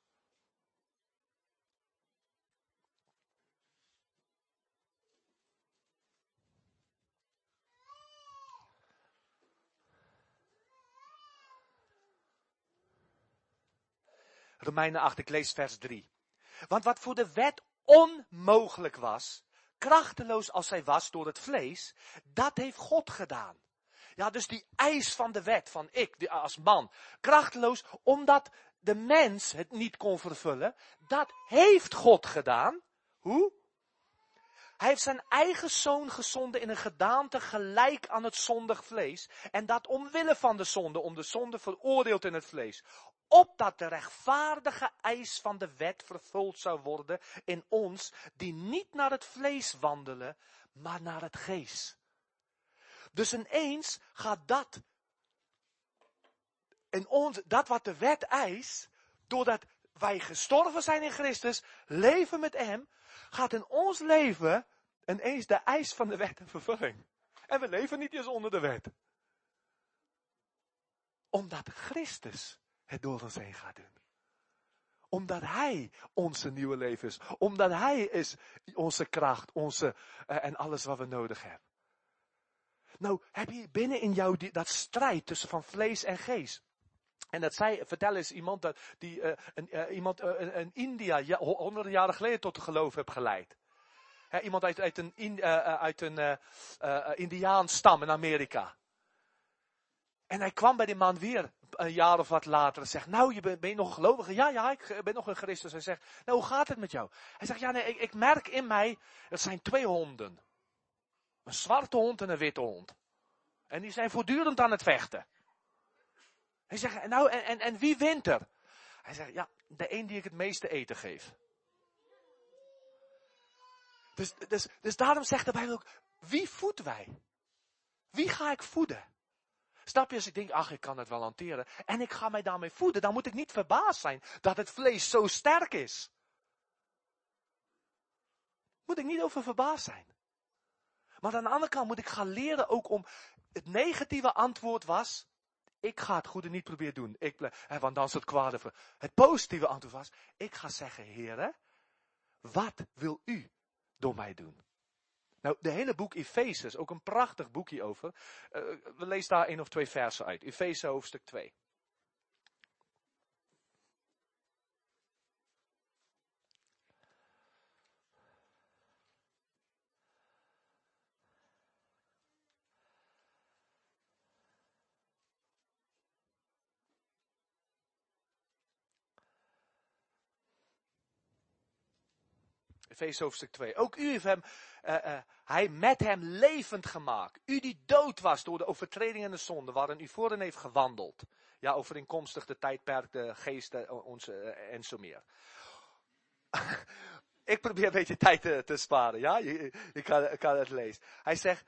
Romeinen 8, ik lees vers 3. Want wat voor de wet onmogelijk was, krachteloos als zij was door het vlees, dat heeft God gedaan. Ja, dus die eis van de wet, van ik die, als man, krachteloos, omdat de mens het niet kon vervullen, dat heeft God gedaan. Hoe? Hij heeft zijn eigen zoon gezonden in een gedaante gelijk aan het zondig vlees. En dat omwille van de zonde, om de zonde veroordeeld in het vlees. Opdat de rechtvaardige eis van de wet vervuld zou worden in ons, die niet naar het vlees wandelen, maar naar het geest. Dus ineens gaat dat, in ons, dat wat de wet eist, doordat wij gestorven zijn in Christus, leven met Hem, gaat in ons leven ineens de eis van de wet in vervulling. En we leven niet eens onder de wet. Omdat Christus het door ons heen gaat doen. Omdat Hij onze nieuwe leven is. Omdat Hij is onze kracht, onze, uh, en alles wat we nodig hebben. Nou, heb je binnen in jou die, dat strijd tussen van vlees en geest. En dat zei, vertel eens iemand dat, die, uh, een, uh, iemand uh, in India honderden jaren geleden tot de geloof heeft geleid. Iemand uit, uit een, in, uit een Indiaans stam in Amerika. En hij kwam bij die man weer een jaar of wat later en zegt, nou, je ben, ben je nog een gelovige? Ja, ja, ik ben nog een Christus. Hij zegt, nou, hoe gaat het met jou? Hij zegt, ja, nee, ik, ik merk in mij, het zijn twee honden. Een zwarte hond en een witte hond. En die zijn voortdurend aan het vechten. Hij zegt, nou, en, en, wie wint er? Hij zegt, ja, de een die ik het meeste eten geef. Dus, dus, dus daarom zegt de Bijbel ook, wie voedt wij? Wie ga ik voeden? Snap je, als ik denk, ach, ik kan het wel hanteren. En ik ga mij daarmee voeden, dan moet ik niet verbaasd zijn dat het vlees zo sterk is. Moet ik niet over verbaasd zijn. Maar aan de andere kant moet ik gaan leren ook om, het negatieve antwoord was, ik ga het goede niet proberen doen. Ik, hè, want dan is het kwade. Het positieve antwoord was, ik ga zeggen, heren, wat wil u door mij doen? Nou, de hele boek Efezes, ook een prachtig boekje over. Uh, we lezen daar één of twee versen uit. Efeze hoofdstuk 2. Efeze hoofdstuk 2. Ook u heeft hem, uh, uh, hij met hem levend gemaakt. U die dood was door de overtreding en de zonde, waarin u voorin heeft gewandeld. Ja, overeenkomstig de tijdperk, de geesten, onze, uh, en zo meer. ik probeer een beetje tijd te, te sparen, ja? Je kan, kan, het lezen. Hij zegt,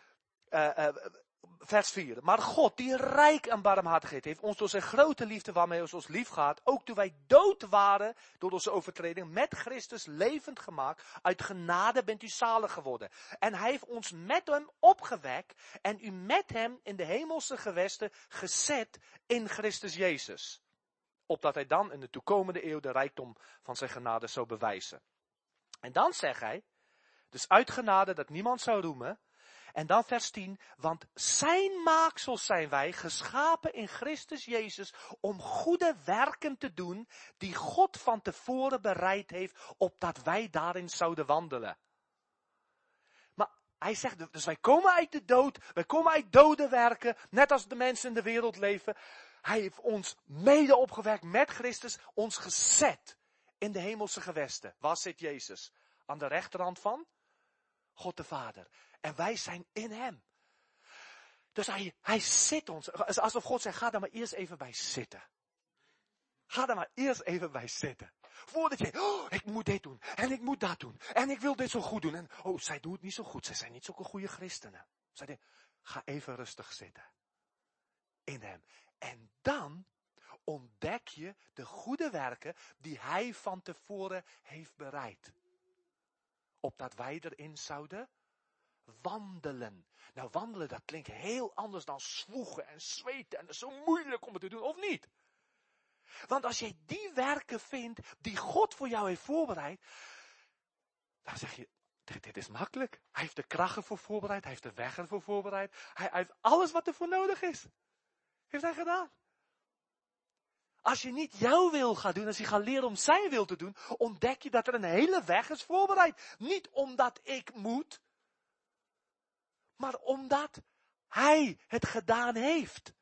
vers 4. Maar God, die rijk aan barmhartigheid heeft, ons door zijn grote liefde waarmee hij ons lief gaat, ook toen wij dood waren door onze overtreding, met Christus levend gemaakt, uit genade bent u zalig geworden. En hij heeft ons met hem opgewekt en u met hem in de hemelse gewesten gezet in Christus Jezus. Opdat hij dan in de toekomende eeuw de rijkdom van zijn genade zou bewijzen. En dan zegt hij, dus uit genade dat niemand zou roemen, en dan vers 10, want zijn maaksels zijn wij, geschapen in Christus Jezus, om goede werken te doen, die God van tevoren bereid heeft, opdat wij daarin zouden wandelen. Maar hij zegt, dus wij komen uit de dood, wij komen uit dode werken, net als de mensen in de wereld leven. Hij heeft ons mede opgewerkt met Christus, ons gezet in de hemelse gewesten. Waar zit Jezus? Aan de rechterhand van God de Vader. En wij zijn in hem. Dus hij, hij zit ons. Alsof God zegt, ga daar maar eerst even bij zitten. Ga daar maar eerst even bij zitten. Voordat je, oh, ik moet dit doen. En ik moet dat doen. En ik wil dit zo goed doen. En, oh, zij doen het niet zo goed. Zij zijn niet zulke goede christenen. Zij denken, ga even rustig zitten. In hem. En dan ontdek je de goede werken die hij van tevoren heeft bereid. Opdat wij erin zouden wandelen. Nou, wandelen, dat klinkt heel anders dan zwoegen en zweten. En dat is zo moeilijk om het te doen, of niet? Want als jij die werken vindt die God voor jou heeft voorbereid, dan zeg je, dit, is makkelijk. Hij heeft de kracht ervoor voorbereid, hij heeft de weg ervoor voorbereid. Hij heeft alles wat er voor nodig is. Heeft hij gedaan. Als je niet jouw wil gaat doen, als je gaat leren om zijn wil te doen, ontdek je dat er een hele weg is voorbereid. Niet omdat ik moet, maar omdat hij het gedaan heeft.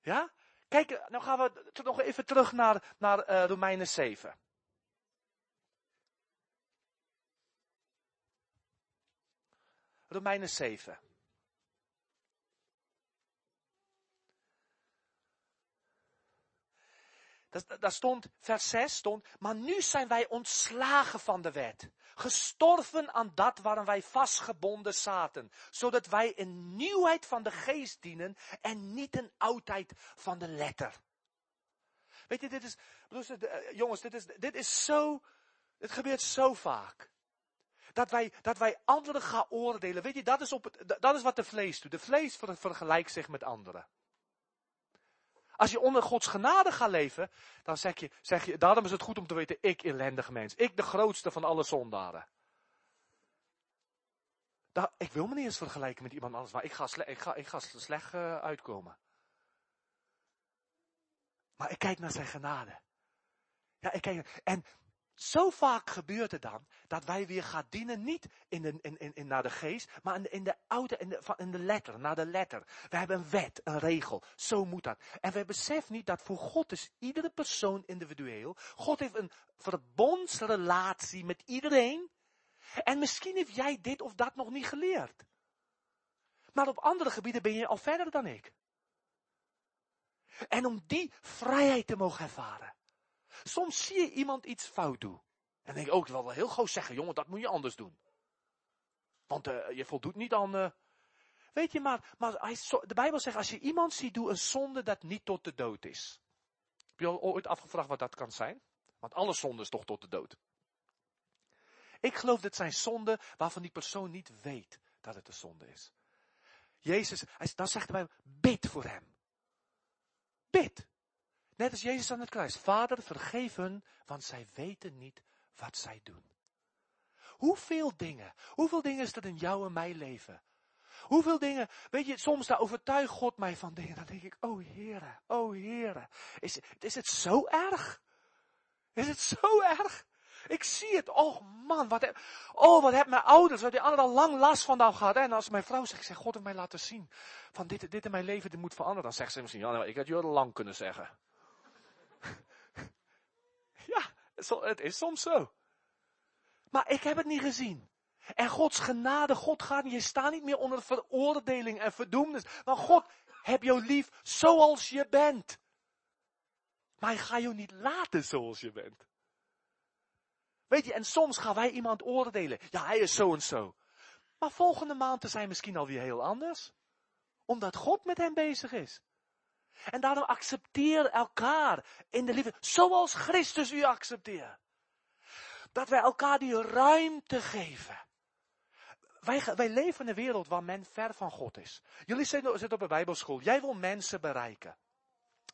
Ja? Kijk, nou gaan we nog even terug naar, naar uh, Romeinen 7. Romeinen 7. Daar stond, vers 6 stond, maar nu zijn wij ontslagen van de wet. Gestorven aan dat waarin wij vastgebonden zaten. Zodat wij een nieuwheid van de geest dienen en niet een oudheid van de letter. Weet je, dit is, eh, jongens, dit is, dit is zo, het gebeurt zo vaak. Dat wij, dat wij anderen gaan oordelen. Weet je, dat is, op het, dat is wat de vlees doet. De vlees vergelijkt zich met anderen. Als je onder Gods genade gaat leven, dan zeg je, zeg je, daarom is het goed om te weten, ik ellendige mens. Ik de grootste van alle zondaren. Ik wil me niet eens vergelijken met iemand anders, maar ik ga, ik ga, ik ga slecht uh, uitkomen. Maar ik kijk naar zijn genade. Ja, ik kijk, en zo vaak gebeurt het dan dat wij weer gaan dienen, niet in de, in, in, in naar de geest, maar in de, in de oude, in de, in de letter, naar de letter. We hebben een wet, een regel. Zo moet dat. En we beseffen niet dat voor God is iedere persoon individueel. God heeft een verbondsrelatie met iedereen. En misschien heb jij dit of dat nog niet geleerd. Maar op andere gebieden ben je al verder dan ik. En om die vrijheid te mogen ervaren. Soms zie je iemand iets fout doen. En denk ik ook, wel heel gauw zeggen, jongen, dat moet je anders doen. Want uh, je voldoet niet aan... Uh... Weet je, maar, maar hij, de Bijbel zegt, als je iemand ziet doen een zonde dat niet tot de dood is. Heb je al ooit afgevraagd wat dat kan zijn? Want alle zonde is toch tot de dood. Ik geloof dat zijn zonde waarvan die persoon niet weet dat het een zonde is. Jezus, hij, dan zegt Bijbel, bid voor hem. Bid. Net als Jezus aan het kruis. Vader, vergeef hun, want zij weten niet wat zij doen. Hoeveel dingen, hoeveel dingen is er in jou en mijn leven? Hoeveel dingen, weet je, soms daar overtuigt God mij van dingen. Dan denk ik, oh Heere, oh Heere. Is, is het zo erg? Is het zo erg? Ik zie het. Oh man, wat heb, oh wat hebben mijn ouders, wat die anderen al lang last van nou gehad. En als mijn vrouw zegt, zeg, God heeft mij laten zien. Van dit, dit in mijn leven, dit moet veranderen. Dan zegt ze misschien, ja, nou, ik had al lang kunnen zeggen. ja, het is soms zo. Maar ik heb het niet gezien. En Gods genade, God gaat je staat niet meer onder veroordeling en verdoemnis. Want God heb jou lief zoals je bent. Maar hij gaat je niet laten zoals je bent. Weet je, en soms gaan wij iemand oordelen. Ja, hij is zo en zo. Maar volgende maand zijn misschien alweer heel anders. Omdat God met hem bezig is. En daarom accepteer elkaar in de liefde. Zoals Christus u accepteert. Dat wij elkaar die ruimte geven. Wij, wij leven in een wereld waar men ver van God is. Jullie zitten op een bijbelschool. Jij wil mensen bereiken.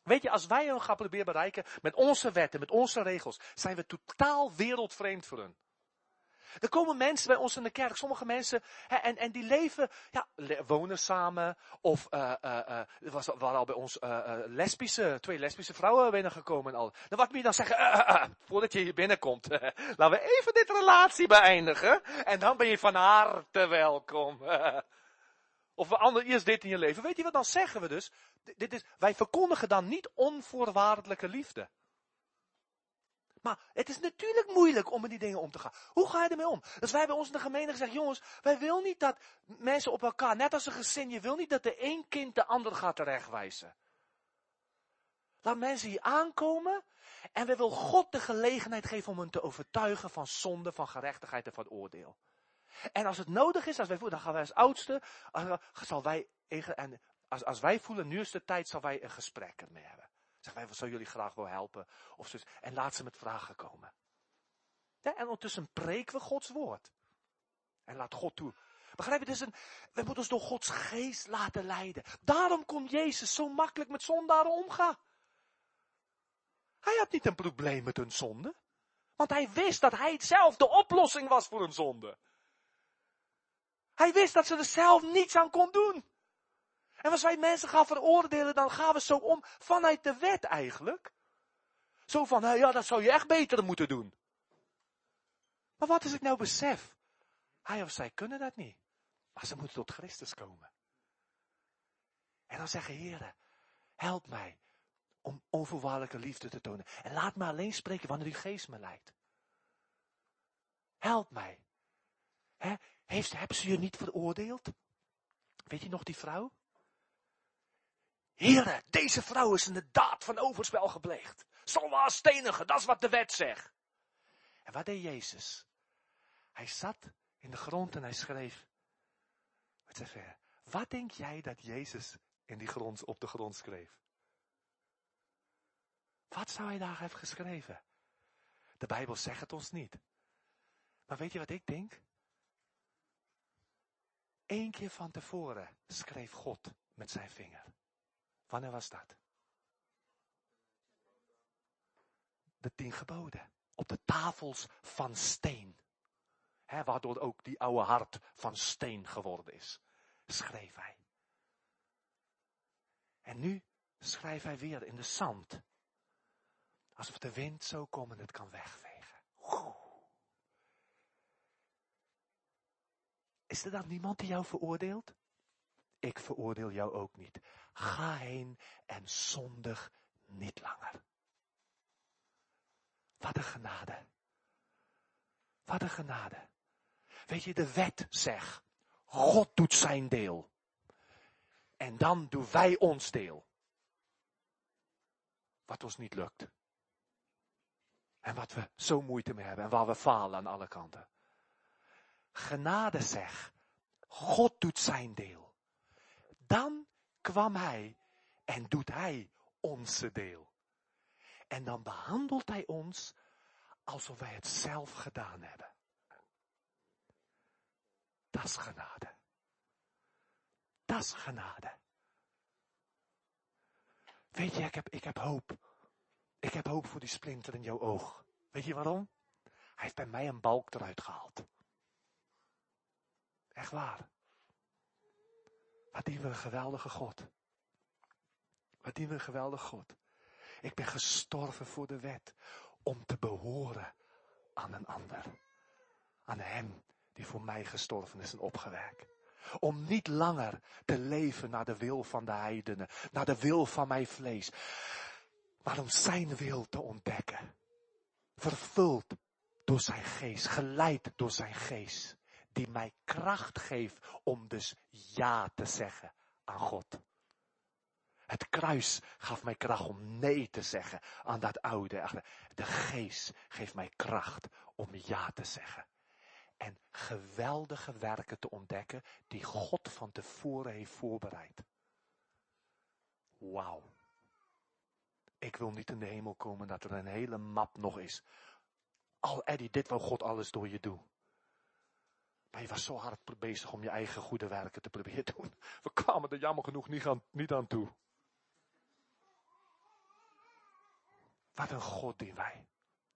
Weet je, als wij hen gaan proberen bereiken met onze wetten, met onze regels, zijn we totaal wereldvreemd voor hun. Er komen mensen bij ons in de kerk, sommige mensen, hè, en, en die leven, ja, wonen samen, of uh, uh, uh, waren al bij ons lesbische, twee lesbische vrouwen binnengekomen en al. Dan wat moet je dan zeggen, voordat je hier binnenkomt, laten we even dit relatie beëindigen, en dan ben je van harte welkom. of we ander eerst dit in je leven. Weet je wat dan zeggen we dus? Dit is, wij verkondigen dan niet onvoorwaardelijke liefde. Maar het is natuurlijk moeilijk om met die dingen om te gaan. Hoe ga je ermee om? Dus wij bij ons in de gemeente gezegd, jongens, wij willen niet dat mensen op elkaar, net als een gezin, je wil niet dat de een kind de ander gaat terechtwijzen. Laat mensen hier aankomen en we willen God de gelegenheid geven om hen te overtuigen van zonde, van gerechtigheid en van oordeel. En als het nodig is, als wij voelen, dan gaan wij als oudste, zal wij, en als, als wij voelen, nu is de tijd, zal wij een gesprek ermee hebben. Zeg wij, zou jullie graag willen helpen? Of zo. En laat ze met vragen komen. Ja, en ondertussen preken we Gods woord. En laat God toe. Begrijp je, is een, we moeten ons door Gods geest laten leiden. Daarom kon Jezus zo makkelijk met zondaren omgaan. Hij had niet een probleem met hun zonde. Want hij wist dat hij zelf de oplossing was voor hun zonde. Hij wist dat ze er zelf niets aan kon doen. En als wij mensen gaan veroordelen, dan gaan we zo om vanuit de wet eigenlijk. Zo van, ja, dat zou je echt beter moeten doen. Maar wat is ik nou besef? Hij of zij kunnen dat niet. Maar ze moeten tot Christus komen. En dan zeggen, heren, help mij om onvoorwaardelijke liefde te tonen. En laat me alleen spreken wanneer uw geest me leidt. Help mij. He, heeft, hebben ze je niet veroordeeld? Weet je nog die vrouw? Heren, deze vrouw is inderdaad van overspel gepleegd. Zal wel stenigen, dat is wat de wet zegt. En wat deed Jezus? Hij zat in de grond en hij schreef. Wat, zeg wat denk jij dat Jezus in die grond, op de grond schreef? Wat zou hij daar hebben geschreven? De Bijbel zegt het ons niet. Maar weet je wat ik denk? Eén keer van tevoren schreef God met zijn vinger. Wanneer was dat? De tien geboden. Op de tafels van steen. He, waardoor ook die oude hart van steen geworden is. Schreef hij. En nu schrijft hij weer in de zand. Alsof de wind zo komt en het kan wegvegen. Is er dan niemand die jou veroordeelt? Ik veroordeel jou ook niet. Ga heen en zondig niet langer. Wat een genade. Wat een genade. Weet je, de wet zegt, God doet zijn deel. En dan doen wij ons deel. Wat ons niet lukt. En wat we zo moeite mee hebben en waar we falen aan alle kanten. Genade zegt, God doet zijn deel. Dan kwam hij en doet hij onze deel. En dan behandelt hij ons alsof wij het zelf gedaan hebben. Dat is genade. Dat is genade. Weet je, ik heb, ik heb hoop. Ik heb hoop voor die splinter in jouw oog. Weet je waarom? Hij heeft bij mij een balk eruit gehaald. Echt waar. Wat dienen een geweldige God. Wat dienen een geweldige God. Ik ben gestorven voor de wet om te behoren aan een ander. Aan hem die voor mij gestorven is en opgewekt. Om niet langer te leven naar de wil van de heidenen, naar de wil van mijn vlees. Maar om zijn wil te ontdekken. Vervuld door zijn geest, geleid door zijn geest, die mij kracht geeft om dus ja te zeggen aan God. Het kruis gaf mij kracht om nee te zeggen aan dat oude. De geest geeft mij kracht om ja te zeggen. En geweldige werken te ontdekken die God van tevoren heeft voorbereid. Wauw. Ik wil niet in de hemel komen dat er een hele map nog is. Al Eddie, dit wil God alles door je doen. Maar je was zo hard bezig om je eigen goede werken te proberen doen. We kwamen er jammer genoeg niet aan, niet aan toe. Wat een God dienen wij.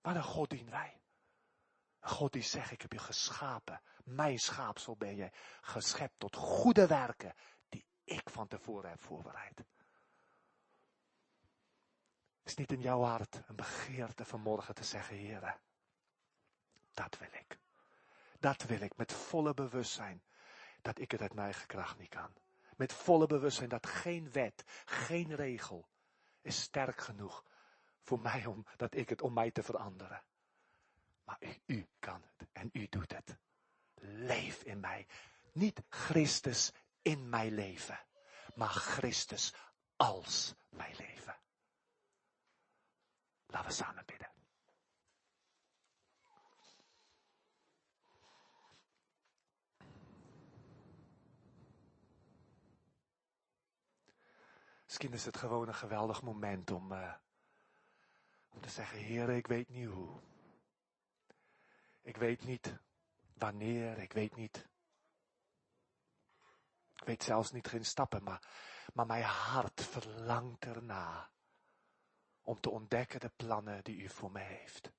Wat een God dienen wij. Een God die zegt, ik heb je geschapen. Mijn schaapsel ben je geschept tot goede werken die ik van tevoren heb voorbereid. Is niet in jouw hart een begeerte vanmorgen te zeggen, Heer, dat wil ik. Dat wil ik met volle bewustzijn dat ik het uit mijn eigen kracht niet kan. Met volle bewustzijn dat geen wet, geen regel is sterk genoeg voor mij om dat ik het om mij te veranderen. Maar u, u kan het en u doet het. Leef in mij. Niet Christus in mijn leven, maar Christus als mijn leven. Laten we samen bidden. Misschien is het gewoon een geweldig moment om, uh, om te zeggen, Heer, ik weet niet hoe. Ik weet niet wanneer, ik weet niet. Ik weet zelfs niet geen stappen, maar, maar mijn hart verlangt erna om te ontdekken de plannen die u voor mij heeft.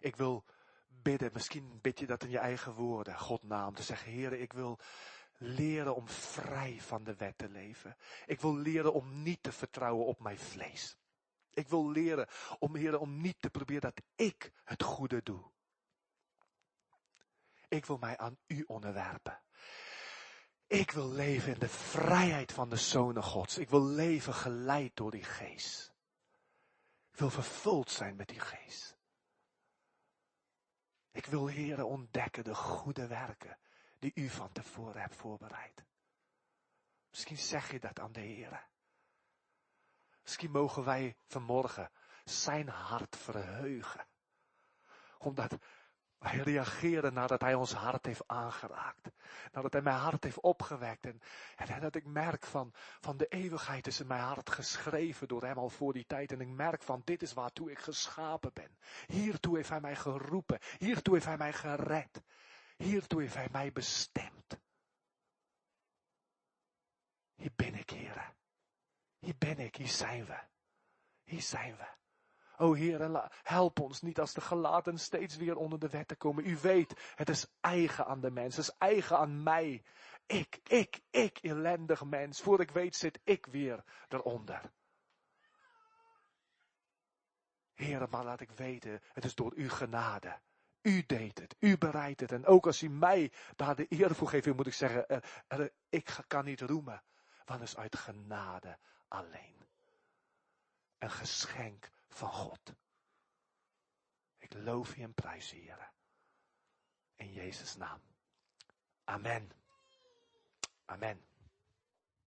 Ik wil bidden, misschien bid je dat in je eigen woorden, God naam, te zeggen, Heer, ik wil leren om vrij van de wet te leven. Ik wil leren om niet te vertrouwen op mijn vlees. Ik wil leren om, Heer, om niet te proberen dat ik het goede doe. Ik wil mij aan u onderwerpen. Ik wil leven in de vrijheid van de Zonen Gods. Ik wil leven geleid door die geest. Ik wil vervuld zijn met die geest. Ik wil, heren, ontdekken de goede werken die u van tevoren hebt voorbereid. Misschien zeg je dat aan de heren. Misschien mogen wij vanmorgen zijn hart verheugen. Omdat wij reageren nadat hij ons hart heeft aangeraakt. Nadat hij mijn hart heeft opgewekt. En, en, dat ik merk van, van de eeuwigheid is in mijn hart geschreven door hem al voor die tijd. En ik merk van dit is waartoe ik geschapen ben. Hiertoe heeft hij mij geroepen. Hiertoe heeft hij mij gered. Hiertoe heeft hij mij bestemd. Hier ben ik, heren. Hier ben ik, hier zijn we. Hier zijn we. O Heer, help ons niet als de gelaten steeds weer onder de wet te komen. U weet, het is eigen aan de mens, het is eigen aan mij. Ik, ik, ik, ellendig mens. Voor ik weet zit ik weer eronder. Heer, maar laat ik weten, het is door uw genade. U deed het, u bereidt het. En ook als u mij daar de eer voor geeft, moet ik zeggen, ik kan niet roemen. Want het is uit genade alleen. Een geschenk van God. Ik loof je en prijs Heer. In Jezus' naam. Amen. Amen.